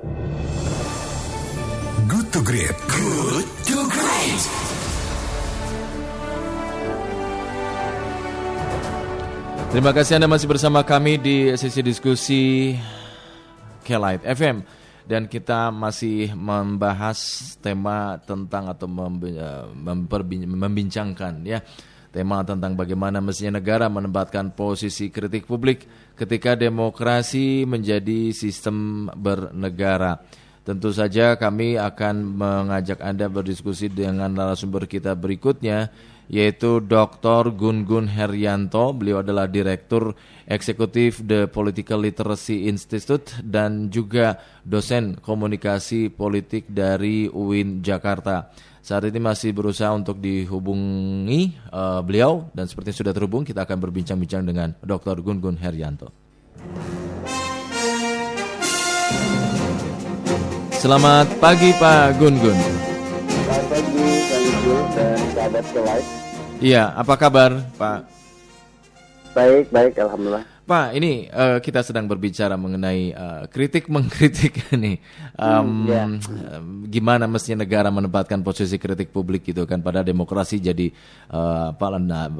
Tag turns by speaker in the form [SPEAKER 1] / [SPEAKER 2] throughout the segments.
[SPEAKER 1] Good to Great. Good to Great.
[SPEAKER 2] Terima kasih Anda masih bersama kami di sesi diskusi K-Light FM dan kita masih membahas tema tentang atau membincangkan ya tema tentang bagaimana mestinya negara menempatkan posisi kritik publik ketika demokrasi menjadi sistem bernegara. Tentu saja kami akan mengajak Anda berdiskusi dengan narasumber kita berikutnya yaitu Dr. Gun Gun Herianto. Beliau adalah Direktur Eksekutif The Political Literacy Institute dan juga dosen komunikasi politik dari UIN Jakarta. Saat ini masih berusaha untuk dihubungi uh, beliau dan seperti sudah terhubung kita akan berbincang-bincang dengan Dr. Gun Gun Herianto. Selamat pagi Pak Gun Gun.
[SPEAKER 3] Selamat pagi Kang Gun dan sahabat.
[SPEAKER 2] Iya, apa kabar, Pak?
[SPEAKER 3] Baik, baik, alhamdulillah.
[SPEAKER 2] Pak, ini uh, kita sedang berbicara mengenai uh, kritik mengkritik nih. Um, hmm, yeah. Gimana mestinya negara menempatkan posisi kritik publik gitu kan pada demokrasi jadi uh, apa, nah,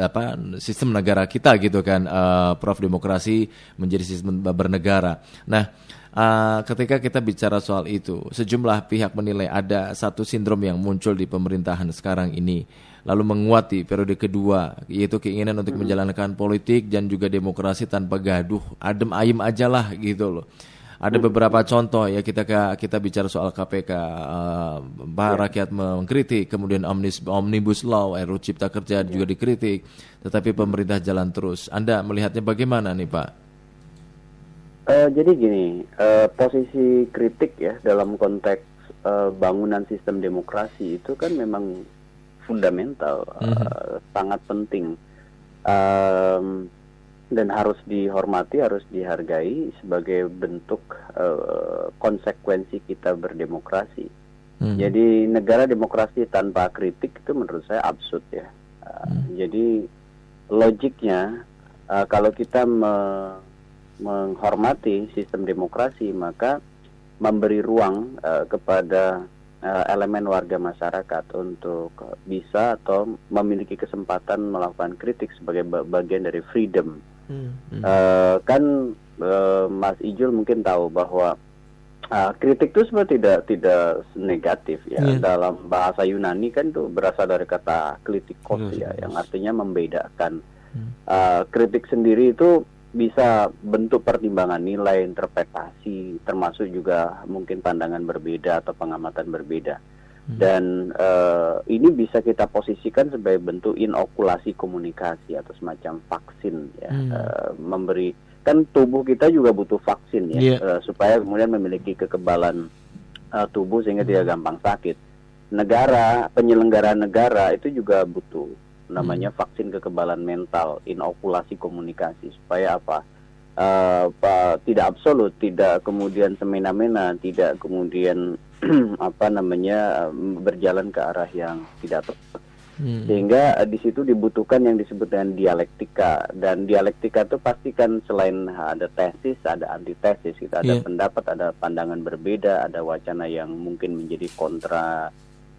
[SPEAKER 2] apa sistem negara kita gitu kan, uh, Prof demokrasi menjadi sistem bernegara. Nah, Uh, ketika kita bicara soal itu, sejumlah pihak menilai ada satu sindrom yang muncul di pemerintahan sekarang ini lalu menguat di periode kedua yaitu keinginan untuk menjalankan politik dan juga demokrasi tanpa gaduh. Adem ayem aja lah gitu loh. Ada beberapa contoh ya kita kita bicara soal KPK uh, ya. rakyat mengkritik kemudian omnibus, omnibus law RUU Cipta Kerja ya. juga dikritik tetapi pemerintah jalan terus. Anda melihatnya bagaimana nih Pak
[SPEAKER 3] uh, jadi gini uh, posisi kritik ya dalam konteks uh, bangunan sistem demokrasi itu kan memang fundamental, mm -hmm. uh, sangat penting um, dan harus dihormati, harus dihargai sebagai bentuk uh, konsekuensi kita berdemokrasi. Mm -hmm. Jadi negara demokrasi tanpa kritik itu menurut saya absurd ya. Uh, mm. Jadi logiknya uh, kalau kita me menghormati sistem demokrasi maka memberi ruang uh, kepada uh, elemen warga masyarakat untuk bisa atau memiliki kesempatan melakukan kritik sebagai bagian dari freedom. Hmm. Uh, kan uh, Mas Ijul mungkin tahu bahwa uh, kritik itu sebenarnya tidak tidak negatif ya. Yeah. Dalam bahasa Yunani kan itu berasal dari kata kritikos yes, ya, yes. yang artinya membedakan. Hmm. Uh, kritik sendiri itu bisa bentuk pertimbangan nilai, interpretasi, termasuk juga mungkin pandangan berbeda atau pengamatan berbeda. Hmm. Dan uh, ini bisa kita posisikan sebagai bentuk inokulasi komunikasi atau semacam vaksin ya, hmm. uh, memberi kan tubuh kita juga butuh vaksin ya, yeah. Iya. uh, supaya kemudian memiliki kekebalan uh, tubuh sehingga hmm. tidak gampang sakit. Negara, penyelenggara negara itu juga butuh namanya hmm. vaksin kekebalan mental, inokulasi komunikasi supaya apa? Uh, tidak absolut, tidak kemudian semena-mena, tidak kemudian apa namanya berjalan ke arah yang tidak tepat. Hmm. Sehingga uh, di situ dibutuhkan yang disebut dengan dialektika dan dialektika itu pasti kan selain ada tesis, ada antitesis, gitu. ada yeah. pendapat, ada pandangan berbeda, ada wacana yang mungkin menjadi kontra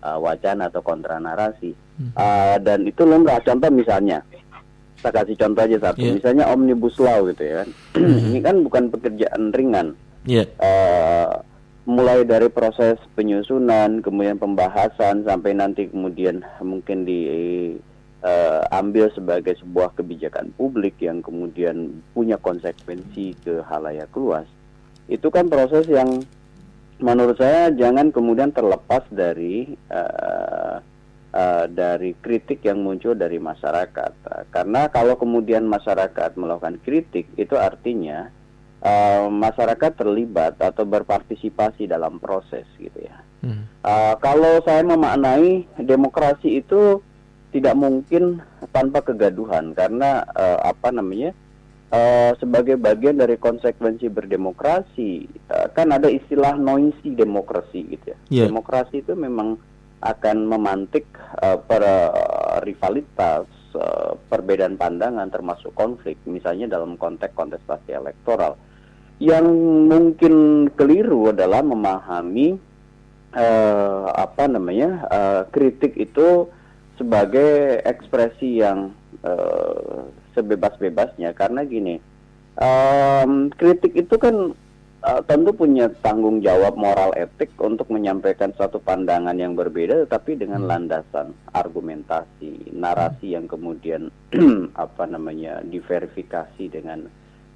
[SPEAKER 3] uh, wacana atau kontra narasi. Hmm. Uh, dan itu lumrah. Contoh misalnya, saya kasih contoh aja satu. Yeah. Misalnya omnibus law gitu ya. Hmm. Ini kan bukan pekerjaan ringan. Yeah. Iya. Uh, mulai dari proses penyusunan, kemudian pembahasan sampai nanti kemudian mungkin di uh, ambil sebagai sebuah kebijakan publik yang kemudian punya konsekuensi ke halayak luas. Itu kan proses yang menurut saya jangan kemudian terlepas dari uh, uh, dari kritik yang muncul dari masyarakat. Uh, karena kalau kemudian masyarakat melakukan kritik, itu artinya uh, masyarakat terlibat atau berpartisipasi dalam proses, gitu ya. Hmm. Uh, kalau saya memaknai demokrasi itu tidak mungkin tanpa kegaduhan, karena uh, apa namanya? Uh, sebagai bagian dari konsekuensi berdemokrasi, uh, kan ada istilah noisy demokrasi gitu ya. Yeah. Demokrasi itu memang akan memantik uh, per uh, rivalitas, uh, perbedaan pandangan termasuk konflik, misalnya dalam konteks kontestasi elektoral. yang mungkin keliru adalah memahami uh, apa namanya uh, kritik itu sebagai ekspresi yang uh, sebebas-bebasnya karena gini um, kritik itu kan uh, tentu punya tanggung jawab moral etik untuk menyampaikan suatu pandangan yang berbeda tetapi dengan hmm. landasan argumentasi narasi yang kemudian apa namanya diverifikasi dengan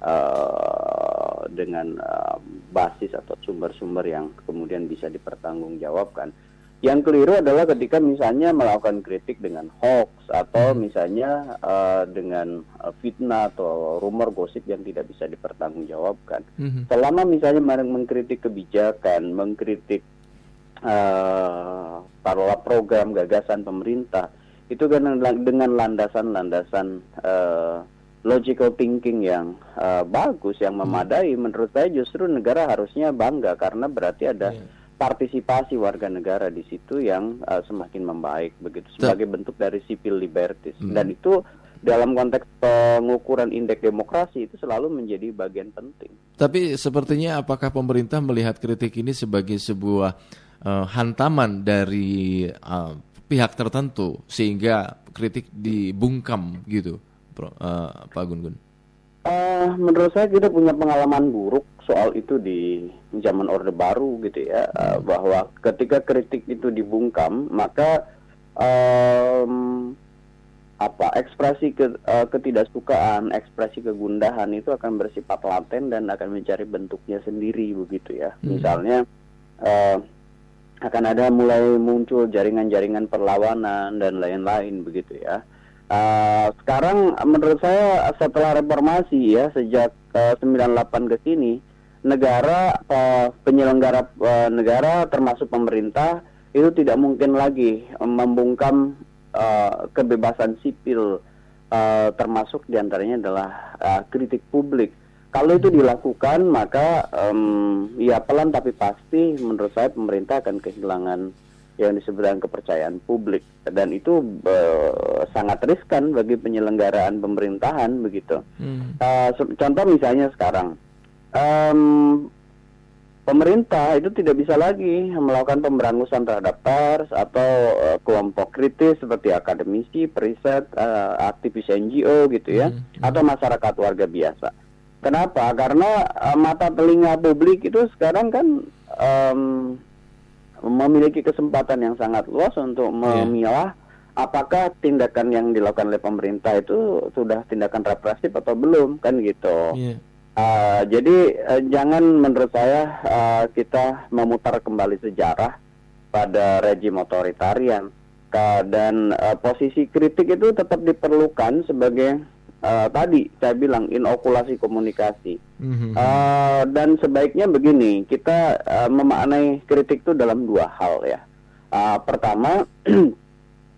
[SPEAKER 3] uh, dengan uh, basis atau sumber-sumber yang kemudian bisa dipertanggungjawabkan. Yang keliru adalah ketika misalnya melakukan kritik dengan hoax atau hmm. misalnya uh, dengan uh, fitnah atau rumor gosip yang tidak bisa dipertanggungjawabkan. Hmm. Selama misalnya mengkritik kebijakan, mengkritik uh, program gagasan pemerintah, itu kan dengan landasan-landasan uh, logical thinking yang uh, bagus, yang hmm. memadai, hmm. menurut saya justru negara harusnya bangga karena berarti ada yeah. Partisipasi warga negara di situ yang uh, semakin membaik begitu sebagai bentuk dari civil liberties hmm. dan itu dalam konteks pengukuran indeks demokrasi itu selalu menjadi bagian penting.
[SPEAKER 2] Tapi sepertinya apakah pemerintah melihat kritik ini sebagai sebuah uh, hantaman dari uh, pihak tertentu sehingga kritik dibungkam gitu? uh, Pak Gun Gun?
[SPEAKER 3] Uh, menurut saya kita punya pengalaman buruk soal itu di zaman Orde Baru gitu ya, uh, bahwa ketika kritik itu dibungkam maka um, apa ekspresi ke, uh, ketidaksukaan, ekspresi kegundahan itu akan bersifat laten dan akan mencari bentuknya sendiri begitu ya. Hmm. Misalnya uh, akan ada mulai muncul jaringan-jaringan perlawanan dan lain-lain begitu ya. Uh, sekarang menurut saya setelah reformasi ya sejak uh, 98 ke sini negara uh, penyelenggara uh, negara termasuk pemerintah itu tidak mungkin lagi membungkam uh, kebebasan sipil uh, termasuk di antaranya adalah uh, kritik publik. Kalau itu dilakukan maka um, ya pelan tapi pasti menurut saya pemerintah akan kehilangan yang disebut dengan kepercayaan publik dan itu uh, sangat riskan bagi penyelenggaraan pemerintahan begitu. Hmm. Uh, contoh misalnya sekarang um, pemerintah itu tidak bisa lagi melakukan pemberangusan terhadap pers atau uh, kelompok kritis seperti akademisi, periset, uh, aktivis NGO gitu ya, hmm. atau masyarakat warga biasa. Kenapa? Karena uh, mata telinga publik itu sekarang kan um, memiliki kesempatan yang sangat luas untuk iya. memilah yeah. apakah tindakan yang dilakukan oleh pemerintah itu sudah tindakan represif atau belum kan gitu. Yeah. Uh, jadi uh, jangan menurut saya uh, kita memutar kembali sejarah pada rejim otoritarian. Dan uh, posisi kritik itu tetap diperlukan sebagai uh, tadi saya bilang inokulasi komunikasi. Mm-hmm. uh, dan sebaiknya begini kita uh, memaknai kritik itu dalam dua hal ya. Uh, pertama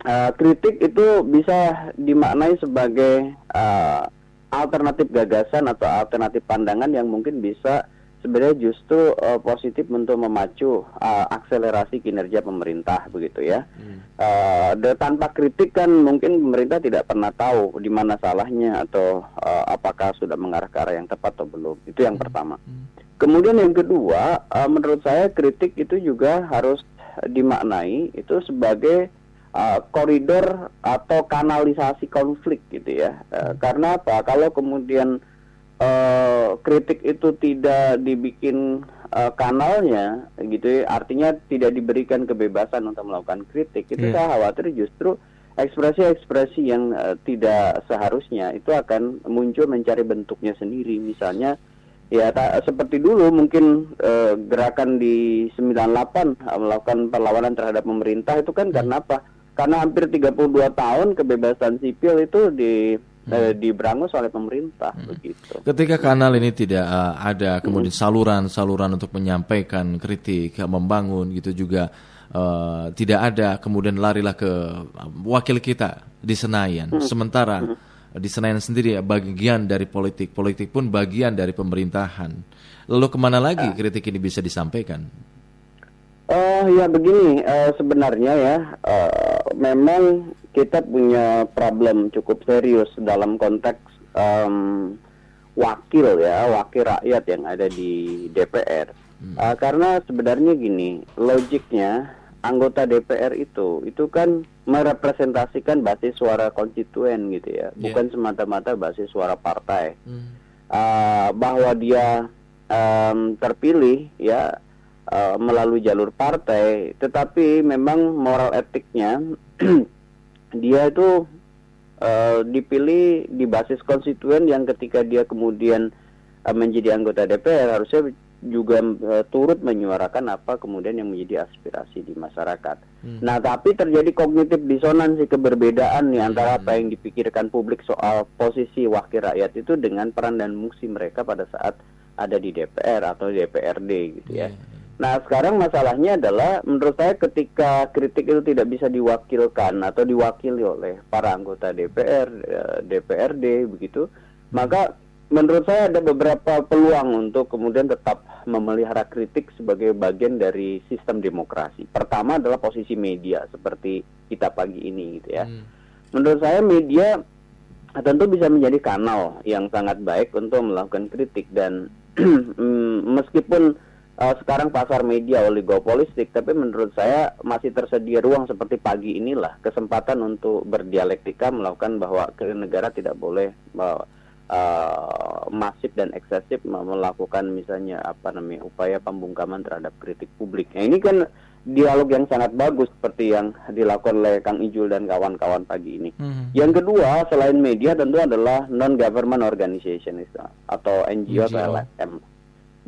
[SPEAKER 3] uh, kritik itu bisa dimaknai sebagai uh, alternatif gagasan atau alternatif pandangan yang mungkin bisa sebenarnya justru uh, positif untuk memacu uh, akselerasi kinerja pemerintah begitu ya. Hmm. Uh, tanpa kritik kan mungkin pemerintah tidak pernah tahu di mana salahnya atau uh, apakah sudah mengarah ke arah yang tepat atau belum. Itu yang hmm. pertama. Hmm. Kemudian yang kedua, uh, menurut saya kritik itu juga harus dimaknai itu sebagai uh, koridor atau kanalisasi konflik gitu ya. Uh, karena apa? Kalau kemudian uh, kritik itu tidak dibikin uh, kanalnya gitu ya, artinya tidak diberikan kebebasan untuk melakukan kritik itu yeah. saya khawatir justru ekspresi-ekspresi yang uh, tidak seharusnya itu akan muncul mencari bentuknya sendiri misalnya ya tak, seperti dulu mungkin uh, gerakan di 98 uh, melakukan perlawanan terhadap pemerintah itu kan hmm. karena apa karena hampir 32 tahun kebebasan sipil itu di hmm. diberangus oleh pemerintah hmm. begitu.
[SPEAKER 2] Ketika kanal ini tidak uh, ada kemudian saluran-saluran untuk menyampaikan kritik, membangun gitu juga uh, tidak ada kemudian larilah ke wakil kita di Senayan. Hmm. Sementara hmm. di Senayan sendiri bagian dari politik, politik pun bagian dari pemerintahan. Lalu ke mana lagi ah. kritik ini bisa disampaikan?
[SPEAKER 3] Oh ya begini uh, sebenarnya ya uh, memang kita punya problem cukup serius dalam konteks um, wakil ya, wakil rakyat yang ada di DPR. Hmm. Uh, karena sebenarnya gini, logiknya anggota DPR itu itu kan merepresentasikan basis suara konstituen gitu ya, yeah. bukan semata-mata basis suara partai. Hmm. Uh, bahwa dia um, terpilih ya uh, melalui jalur partai, tetapi memang moral etiknya dia itu uh, dipilih di basis konstituen yang ketika dia kemudian uh, menjadi anggota DPR harusnya juga uh, turut menyuarakan apa kemudian yang menjadi aspirasi di masyarakat. Hmm. Nah, tapi terjadi kognitif disonansi keberbedaan nih antara hmm. apa yang dipikirkan publik soal posisi wakil rakyat itu dengan peran dan fungsi mereka pada saat ada di DPR atau DPRD gitu ya. Hmm. Nah, sekarang masalahnya adalah menurut saya ketika kritik itu tidak bisa diwakilkan atau diwakili oleh para anggota DPR, eh, DPRD begitu, maka menurut saya ada beberapa peluang untuk kemudian tetap memelihara kritik sebagai bagian dari sistem demokrasi. Pertama adalah posisi media seperti kita pagi ini gitu ya. Hmm. Menurut saya media tentu bisa menjadi kanal yang sangat baik untuk melakukan kritik dan mm, meskipun uh, sekarang pasar media oligopolistik, tapi menurut saya masih tersedia ruang seperti pagi inilah kesempatan untuk berdialektika melakukan bahwa negara tidak boleh uh, uh, masif dan eksesif melakukan misalnya apa namanya upaya pembungkaman terhadap kritik publik. Nah, ini kan dialog yang sangat bagus seperti yang dilakukan oleh Kang Ijul dan kawan-kawan pagi ini. Hmm. Yang kedua selain media tentu adalah non government organization atau NGO, NGO. atau LSM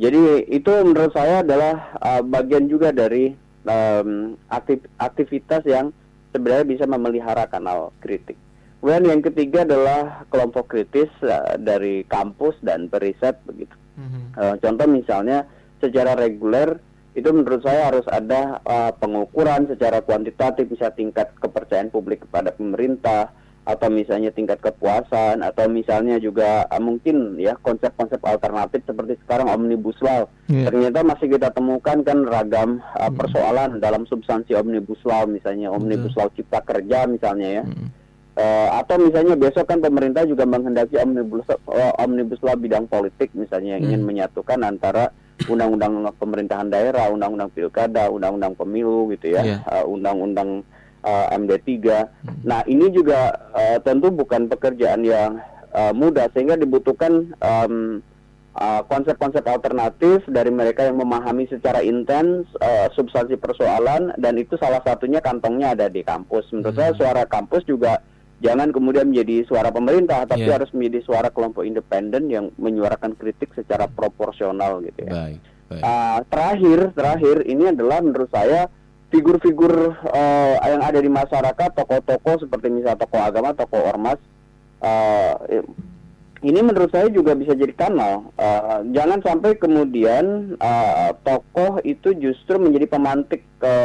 [SPEAKER 3] jadi itu menurut saya adalah uh, bagian juga dari um, aktif, aktivitas yang sebenarnya bisa memelihara kanal kritik. Kemudian yang ketiga adalah kelompok kritis uh, dari kampus dan periset begitu. Mm-hmm. Uh, contoh misalnya secara reguler itu menurut saya harus ada uh, pengukuran secara kuantitatif bisa tingkat kepercayaan publik kepada pemerintah, atau misalnya tingkat kepuasan atau misalnya juga uh, mungkin ya konsep-konsep alternatif seperti sekarang omnibus law yeah. ternyata masih kita temukan kan ragam uh, mm. persoalan dalam substansi omnibus law misalnya omnibus mm. law cipta kerja misalnya ya mm. uh, atau misalnya besok kan pemerintah juga menghendaki omnibus uh, omnibus law bidang politik misalnya yang ingin menyatukan antara undang-undang pemerintahan daerah undang-undang pilkada undang-undang pemilu gitu ya yeah. uh, undang-undang uh, MD3. Hmm. Nah, ini juga uh, tentu bukan pekerjaan yang uh, mudah sehingga dibutuhkan um, konsep-konsep uh, alternatif dari mereka yang memahami secara intens uh, substansi persoalan dan itu salah satunya kantongnya ada di kampus. Menurut hmm. saya suara kampus juga jangan kemudian menjadi suara pemerintah tapi yeah. harus menjadi suara kelompok independen yang menyuarakan kritik secara proporsional gitu ya. Baik, baik. Uh, terakhir terakhir ini adalah menurut saya figur-figur uh, yang ada di masyarakat, tokoh-tokoh seperti misalnya tokoh agama, tokoh ormas, uh, ini menurut saya juga bisa jadi kanal. Uh, jangan sampai kemudian uh, tokoh itu justru menjadi pemantik ke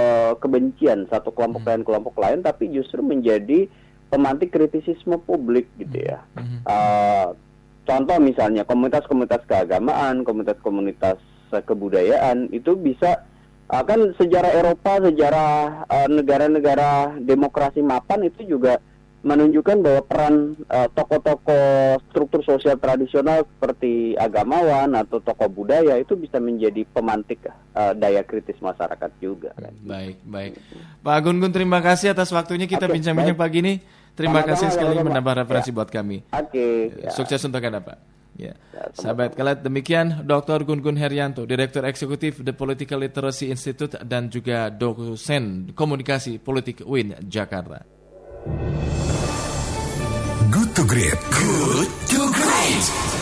[SPEAKER 3] kebencian satu kelompok hmm. dan kelompok lain, tapi justru menjadi pemantik kritisisme publik gitu ya. Uh, contoh misalnya komunitas-komunitas keagamaan, komunitas-komunitas kebudayaan itu bisa uh, kan sejarah Eropa, sejarah uh, negara-negara demokrasi mapan itu juga menunjukkan bahwa peran uh, tokoh-tokoh struktur sosial tradisional seperti agamawan atau tokoh budaya itu bisa menjadi pemantik uh, daya kritis masyarakat juga. Kan.
[SPEAKER 2] Baik, baik. Pak Gun Gun terima kasih atas waktunya kita bincang-bincang pagi ini. Terima Sama-sama, kasih sekali menambah referensi ya. buat kami.
[SPEAKER 3] Oke. Okay,
[SPEAKER 2] ya. Sukses untuk Anda, Pak. Ya. Sahabat kalian demikian Dr. Gun Gun Herianto, Direktur Eksekutif The Political Literacy Institute dan juga dosen komunikasi politik UIN Jakarta.
[SPEAKER 1] Good to Great. Good to Great.